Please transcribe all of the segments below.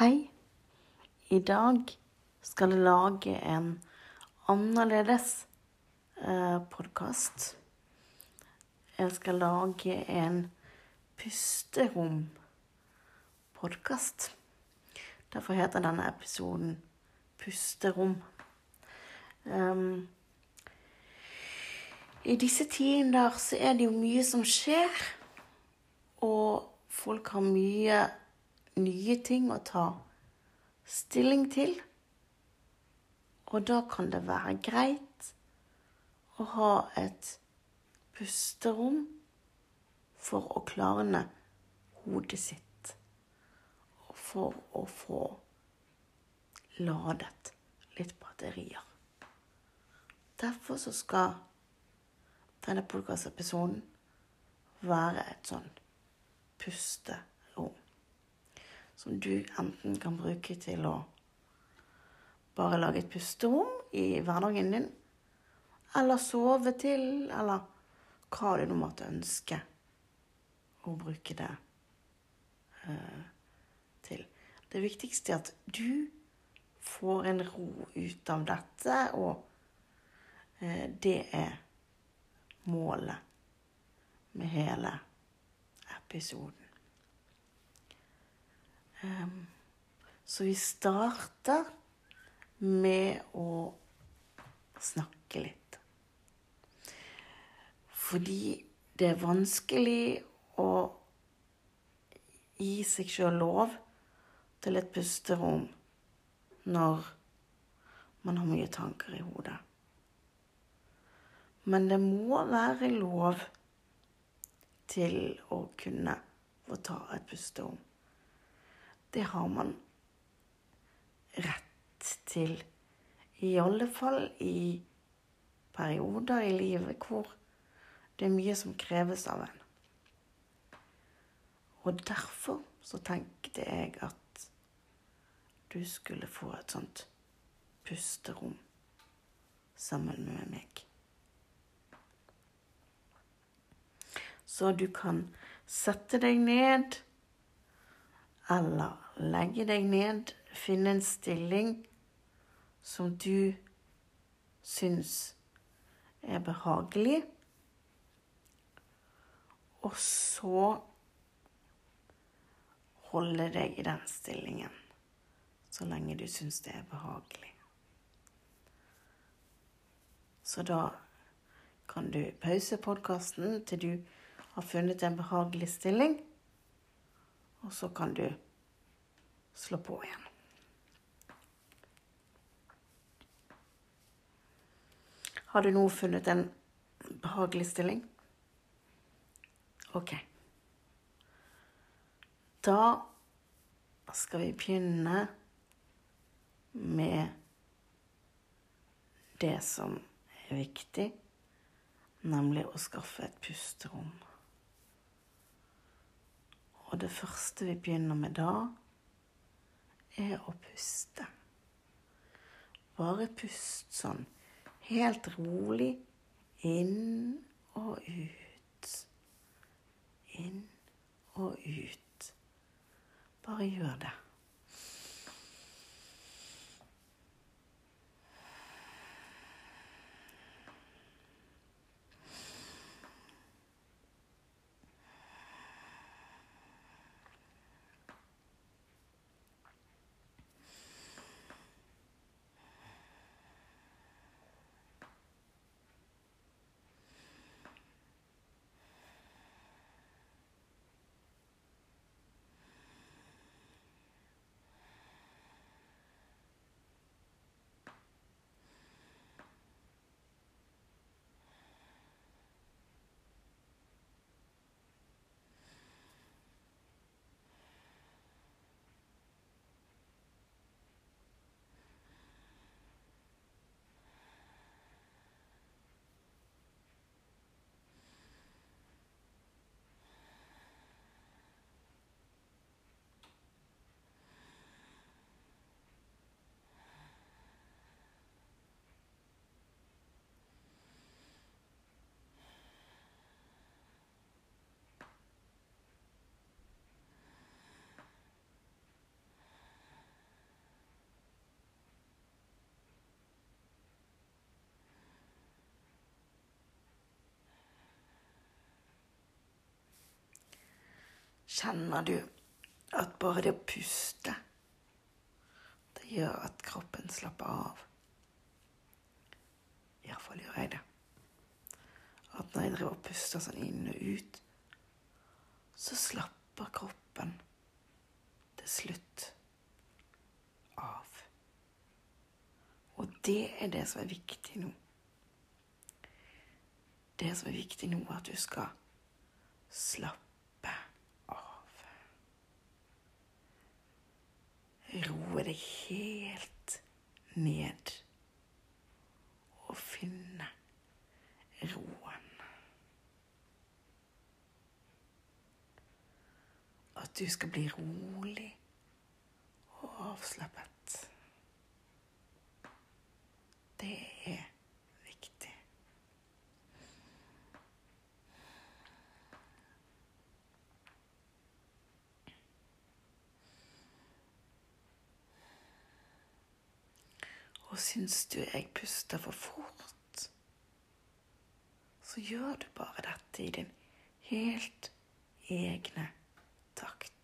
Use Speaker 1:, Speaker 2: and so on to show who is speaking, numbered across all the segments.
Speaker 1: Hei. I dag skal jeg lage en annerledes eh, podkast. Jeg skal lage en pusterom-podkast. Derfor heter denne episoden Pusterom. Um, I disse tider så er det jo mye som skjer, og folk har mye nye ting å ta stilling til. Og da kan det være greit å ha et pusterom for å klarne hodet sitt. Og for å få ladet litt batterier. Derfor så skal denne podkastepisoden være et sånn pusterom. Som du enten kan bruke til å bare lage et pusterom i hverdagen din, eller sove til, eller hva du nå måtte ønske å bruke det eh, til. Det viktigste er at du får en ro ut av dette, og eh, det er målet med hele episoden. Um, så vi starter med å snakke litt. Fordi det er vanskelig å gi seg sjøl lov til et pusterom når man har mye tanker i hodet. Men det må være lov til å kunne få ta et pusterom. Det har man rett til. I alle fall i perioder i livet hvor det er mye som kreves av en. Og derfor så tenkte jeg at du skulle få et sånt pusterom sammen med meg. Så du kan sette deg ned eller legge deg ned, finne en stilling som du syns er behagelig. Og så holde deg i den stillingen så lenge du syns det er behagelig. Så da kan du pause podkasten til du har funnet en behagelig stilling, og så kan du slå på igjen. Har du nå funnet en behagelig stilling? Ok. Da skal vi begynne med det som er viktig, nemlig å skaffe et pusterom. Og det første vi begynner med da, er å puste. Bare pust sånn helt rolig inn og ut. Inn og ut. Bare gjør det. Kjenner du at bare det å puste, det gjør at kroppen slapper av. Iallfall gjør jeg det. At når jeg driver og puster sånn inn og ut, så slapper kroppen til slutt av. Og det er det som er viktig nå. Det som er viktig nå, er at du skal slappe av. Roe deg helt ned og finne roen. At du skal bli rolig og avslappet. Det er viktig. Og syns du jeg puster for fort, så gjør du bare dette i din helt egne takt.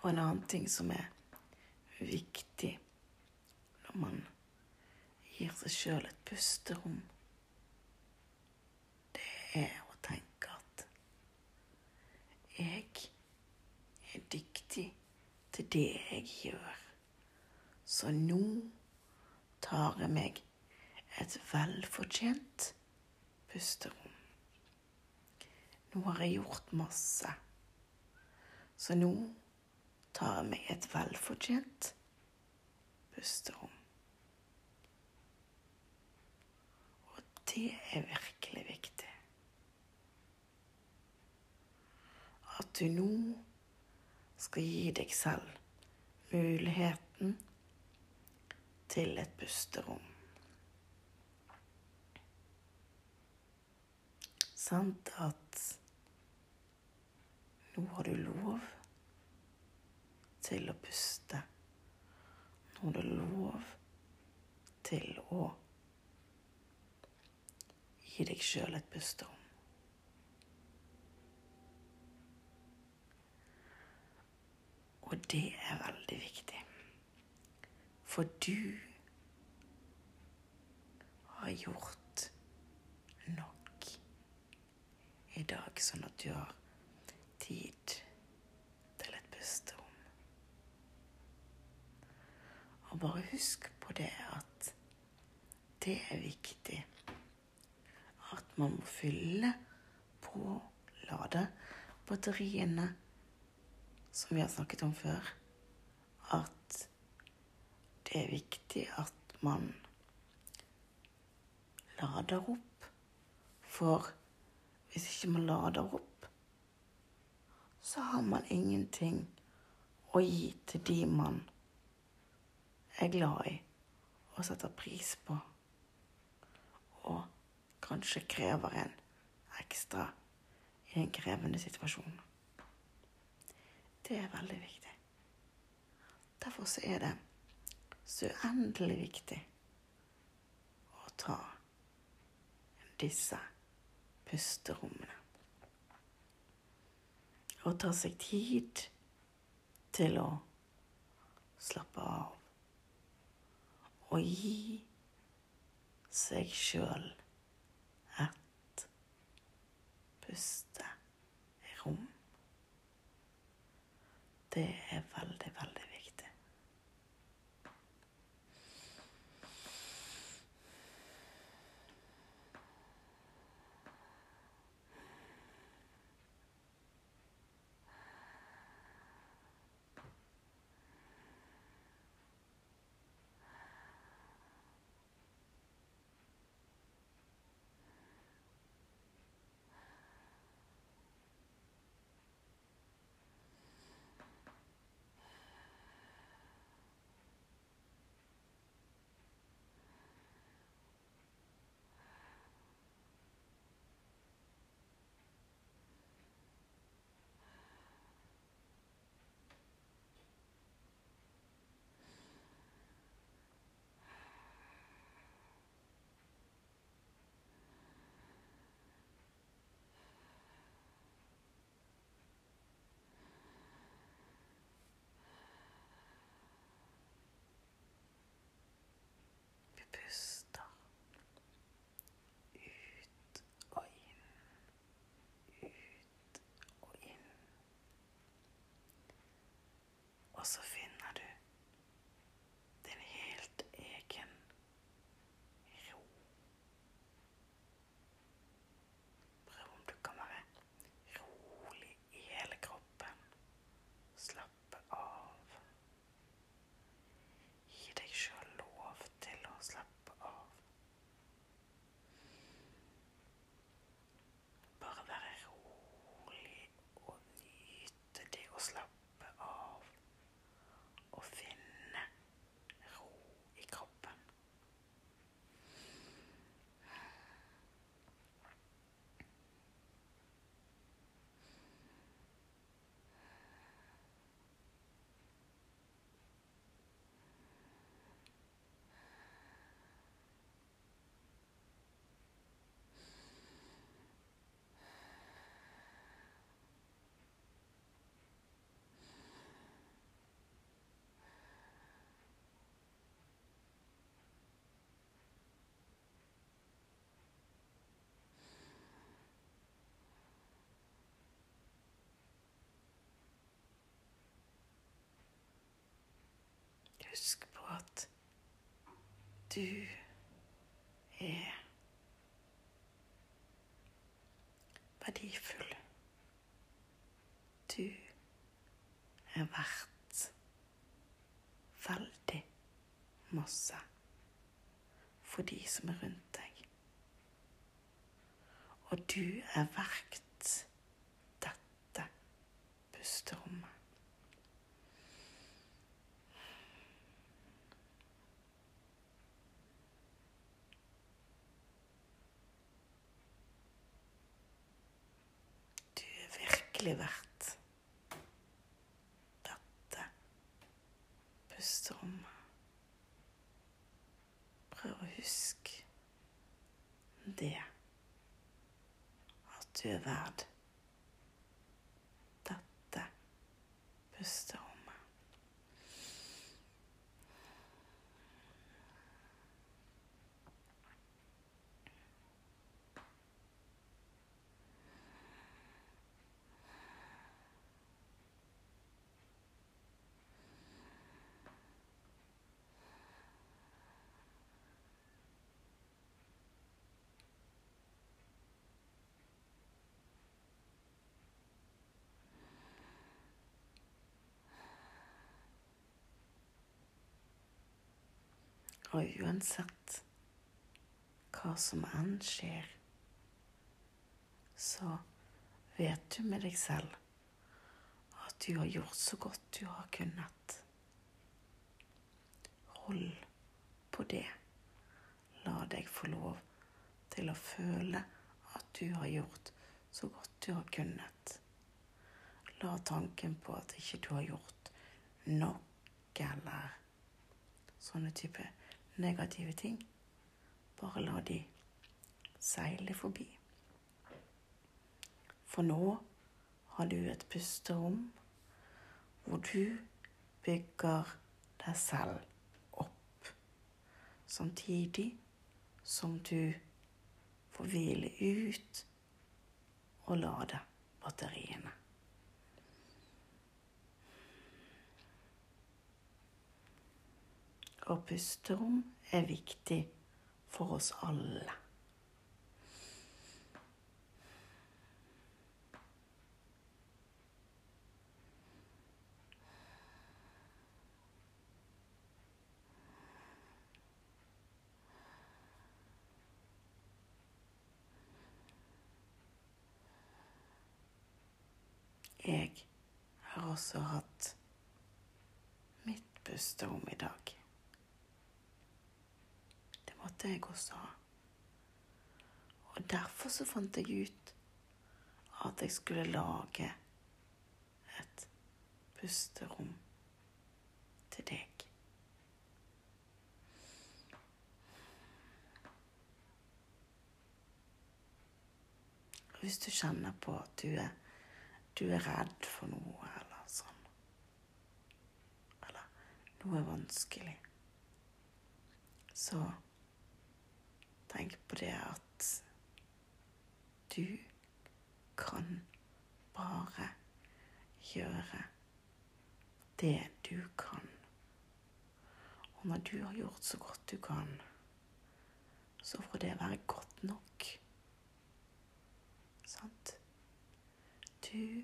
Speaker 1: Og en annen ting som er viktig når man gir seg sjøl et pusterom, det er å tenke at jeg er dyktig til det jeg gjør. Så nå tar jeg meg et velfortjent pusterom. Nå har jeg gjort masse. Så nå tar meg et velfortjent pusterom. Og det er virkelig viktig. At du nå skal gi deg selv muligheten til et pusterom. Sant at nå har du lov til å puste. Nå har du lov til å gi deg sjøl et pusterom. Og det er veldig viktig. For du har gjort nok i dag, sånn at du har tid til et pusterom. Og bare husk på det at det er viktig at man må fylle på, lade batteriene, som vi har snakket om før. At det er viktig at man lader opp. For hvis ikke man lader opp, så har man ingenting å gi til de man er glad i og setter pris på, og kanskje krever en ekstra i en krevende situasjon. Det er veldig viktig. Derfor så er det så uendelig viktig å ta disse pusterommene. Og ta seg tid til å slappe av og gi seg sjøl et pusterom. rom. Det er veldig, veldig viktig. Vi puster ut og inn, ut og inn. Og så finner du din helt egen ro. Prøv om du kan være rolig i hele kroppen. Slappe av. Gi deg sjøl lov til å slappe av. Bare være rolig og nyte det å slappe av. Og finne ro i kroppen. Husk på at du er verdifull. Du er verdt veldig masse for de som er rundt deg. Og du er verdt dette pusterommet. Du virkelig verdt dette pusterommet. Prøv å huske det. At du er verd dette pusterommet. Og uansett hva som enn skjer, så vet du med deg selv at du har gjort så godt du har kunnet. Hold på det. La deg få lov til å føle at du har gjort så godt du har kunnet. La tanken på at ikke du har gjort nok eller sånne type negative ting, bare la de seile forbi. For nå har du et pusterom hvor du bygger deg selv opp, samtidig som du får hvile ut og lade batteriene. Og pusterom er viktig for oss alle. Jeg har også hatt mitt pusterom i dag. Måtte jeg også ha. Og derfor så fant jeg ut at jeg skulle lage et pusterom til deg. Hvis du kjenner på at du er du er redd for noe, eller sånn. Eller noe er vanskelig. Så tenk på det at du kan bare gjøre det du kan. Og når du har gjort så godt du kan, så får det være godt nok. Sant? Du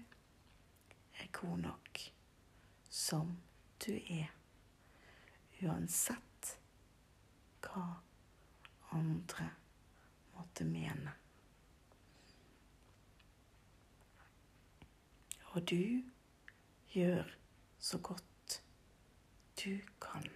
Speaker 1: er god nok som du er, uansett hva andre måtte mene. Og du gjør så godt du kan.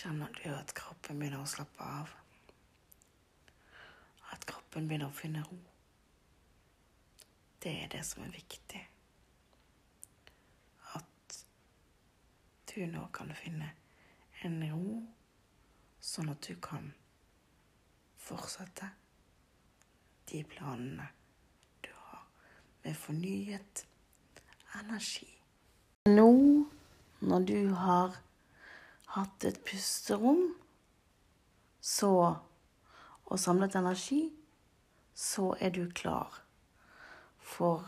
Speaker 1: Kjenner du at kroppen begynner å slappe av? At kroppen begynner å finne ro? Det er det som er viktig. At du nå kan finne en ro, sånn at du kan fortsette de planene du har, med fornyet energi. Nå, når du har hatt et pusterom, så og samlet energi, så er du klar for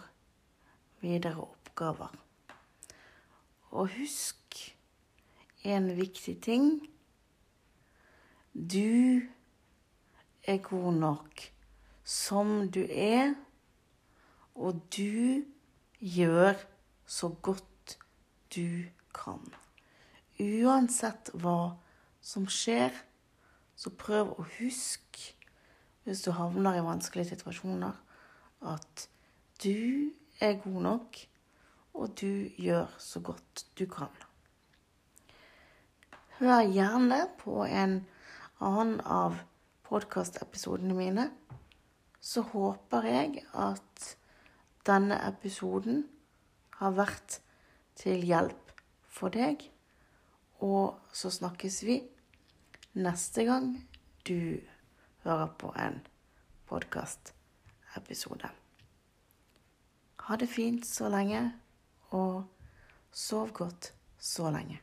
Speaker 1: videre oppgaver. Og husk en viktig ting. Du er god nok som du er, og du gjør så godt du kan. Uansett hva som skjer, så prøv å huske, hvis du havner i vanskelige situasjoner, at du er god nok, og du gjør så godt du kan. Hør gjerne på en annen av podkastepisodene mine. Så håper jeg at denne episoden har vært til hjelp for deg. Og så snakkes vi neste gang du hører på en podkastepisode. Ha det fint så lenge, og sov godt så lenge.